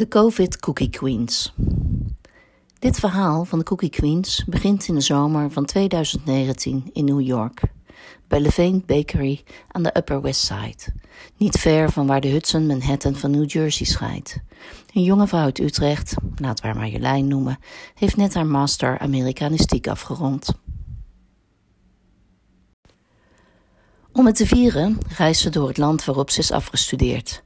De COVID Cookie Queens. Dit verhaal van de Cookie Queens begint in de zomer van 2019 in New York, bij Levain Bakery aan de Upper West Side, niet ver van waar de Hudson Manhattan van New Jersey scheidt. Een jonge vrouw uit Utrecht, laten we haar Marjolein noemen, heeft net haar master Amerikanistiek afgerond. Om het te vieren reist ze door het land waarop ze is afgestudeerd.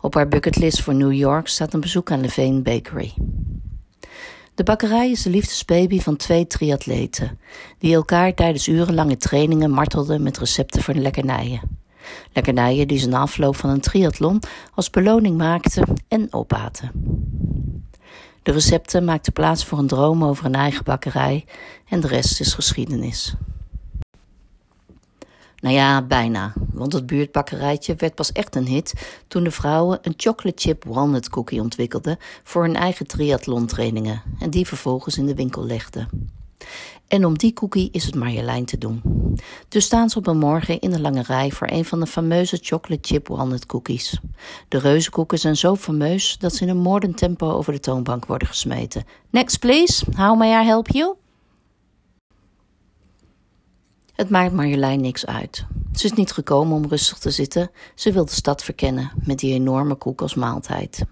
Op haar bucketlist voor New York staat een bezoek aan Levain Bakery. De bakkerij is de liefdesbaby van twee triatleten, die elkaar tijdens urenlange trainingen martelden met recepten voor lekkernijen. Lekkernijen die ze na afloop van een triathlon als beloning maakten en opaten. De recepten maakten plaats voor een droom over een eigen bakkerij en de rest is geschiedenis. Nou ja, bijna. Want het buurtbakkerijtje werd pas echt een hit toen de vrouwen een chocolate chip walnut cookie ontwikkelden voor hun eigen triathlon-trainingen en die vervolgens in de winkel legden. En om die cookie is het Marjolein te doen. Dus staan ze op een morgen in de lange rij voor een van de fameuze chocolate chip walnut cookies. De reuzenkoeken zijn zo fameus dat ze in een moordend tempo over de toonbank worden gesmeten. Next please, how may I help you? Het maakt Marjolein niks uit. Ze is niet gekomen om rustig te zitten. Ze wil de stad verkennen met die enorme koek als maaltijd.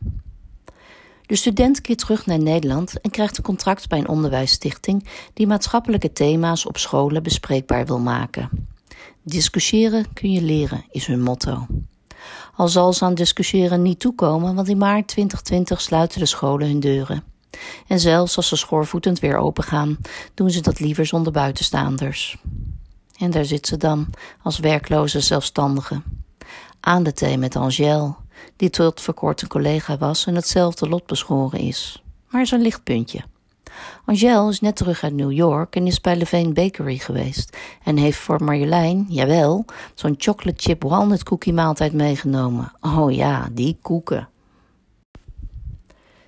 De student keert terug naar Nederland en krijgt een contract bij een onderwijsstichting die maatschappelijke thema's op scholen bespreekbaar wil maken. Discussiëren kun je leren is hun motto. Al zal ze aan discussiëren niet toekomen, want in maart 2020 sluiten de scholen hun deuren. En zelfs als ze schoorvoetend weer opengaan, doen ze dat liever zonder buitenstaanders. En daar zit ze dan, als werkloze zelfstandige. Aan de thee met Angèle, die tot voor kort een collega was en hetzelfde lot beschoren is. Maar een lichtpuntje. Angèle is net terug uit New York en is bij Levain Bakery geweest. En heeft voor Marjolein, jawel, zo'n chocolate chip walnut cookie maaltijd meegenomen. Oh ja, die koeken.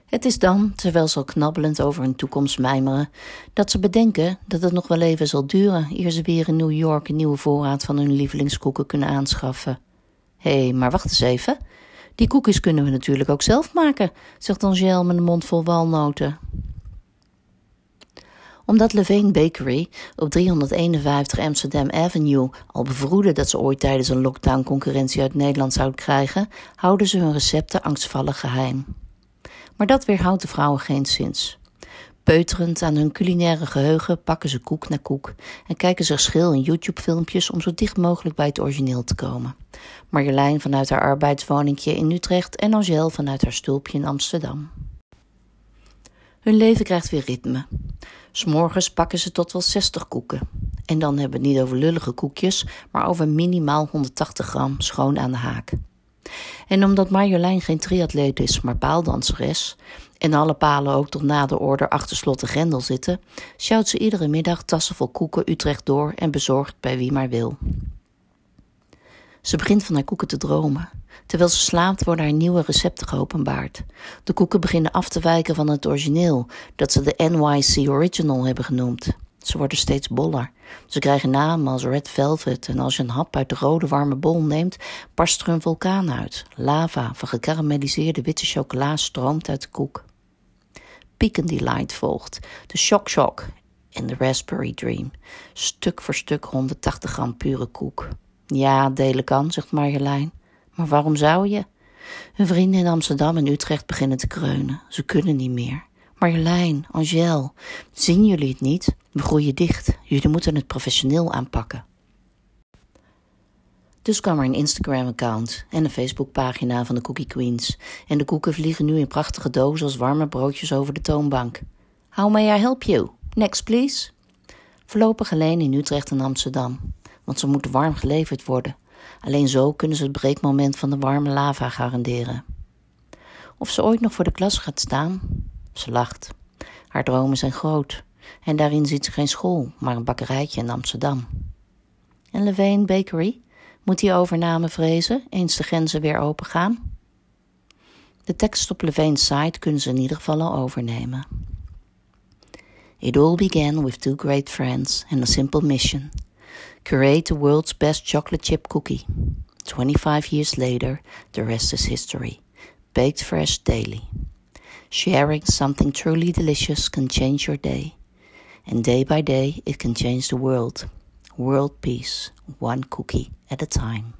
Het is dan, terwijl ze al knabbelend over hun toekomst mijmeren, dat ze bedenken dat het nog wel even zal duren eer ze weer in New York een nieuwe voorraad van hun lievelingskoeken kunnen aanschaffen. Hé, hey, maar wacht eens even. Die koekjes kunnen we natuurlijk ook zelf maken, zegt Angèle met een mond vol walnoten. Omdat Levain Bakery op 351 Amsterdam Avenue al bevroedde dat ze ooit tijdens een lockdown concurrentie uit Nederland zouden krijgen, houden ze hun recepten angstvallig geheim. Maar dat weerhoudt de vrouwen geen zins. Peuterend aan hun culinaire geheugen pakken ze koek na koek en kijken ze schil in YouTube-filmpjes om zo dicht mogelijk bij het origineel te komen. Marjolein vanuit haar arbeidswoningje in Utrecht en Angèle vanuit haar stulpje in Amsterdam. Hun leven krijgt weer ritme. S'morgens pakken ze tot wel 60 koeken. En dan hebben we het niet over lullige koekjes, maar over minimaal 180 gram schoon aan de haak. En omdat Marjolein geen triatleet is, maar paaldanseres, en alle palen ook tot na de orde achter slot en grendel zitten, sjouwt ze iedere middag tassen vol koeken Utrecht door en bezorgt bij wie maar wil. Ze begint van haar koeken te dromen. Terwijl ze slaapt worden haar nieuwe recepten geopenbaard. De koeken beginnen af te wijken van het origineel, dat ze de NYC Original hebben genoemd. Ze worden steeds boller. Ze krijgen namen als Red Velvet en als je een hap uit de rode warme bol neemt, barst er een vulkaan uit. Lava van gekarameliseerde witte chocola stroomt uit de koek. Pecan Delight volgt, de Shock Shock en de Raspberry Dream. Stuk voor stuk 180 gram pure koek. Ja, delen kan, zegt Marjolein. Maar waarom zou je? Hun vrienden in Amsterdam en Utrecht beginnen te kreunen. Ze kunnen niet meer. Marjolein, Angèle, zien jullie het niet? We groeien dicht. Jullie moeten het professioneel aanpakken. Dus kwam er een Instagram-account en een Facebookpagina van de Cookie Queens. En de koeken vliegen nu in prachtige dozen als warme broodjes over de toonbank. How may I help you? Next, please. Voorlopig alleen in Utrecht en Amsterdam, want ze moeten warm geleverd worden. Alleen zo kunnen ze het breekmoment van de warme lava garanderen. Of ze ooit nog voor de klas gaat staan? Ze lacht. Haar dromen zijn groot. En daarin ziet ze geen school, maar een bakkerijtje in Amsterdam. En Levain Bakery? Moet die overname vrezen, eens de grenzen weer open gaan? De tekst op Levain's site kunnen ze in ieder geval al overnemen. It all began with two great friends and a simple mission. Create the world's best chocolate chip cookie. 25 years later, the rest is history. Baked fresh daily. Sharing something truly delicious can change your day. And day by day, it can change the world. World peace, one cookie at a time.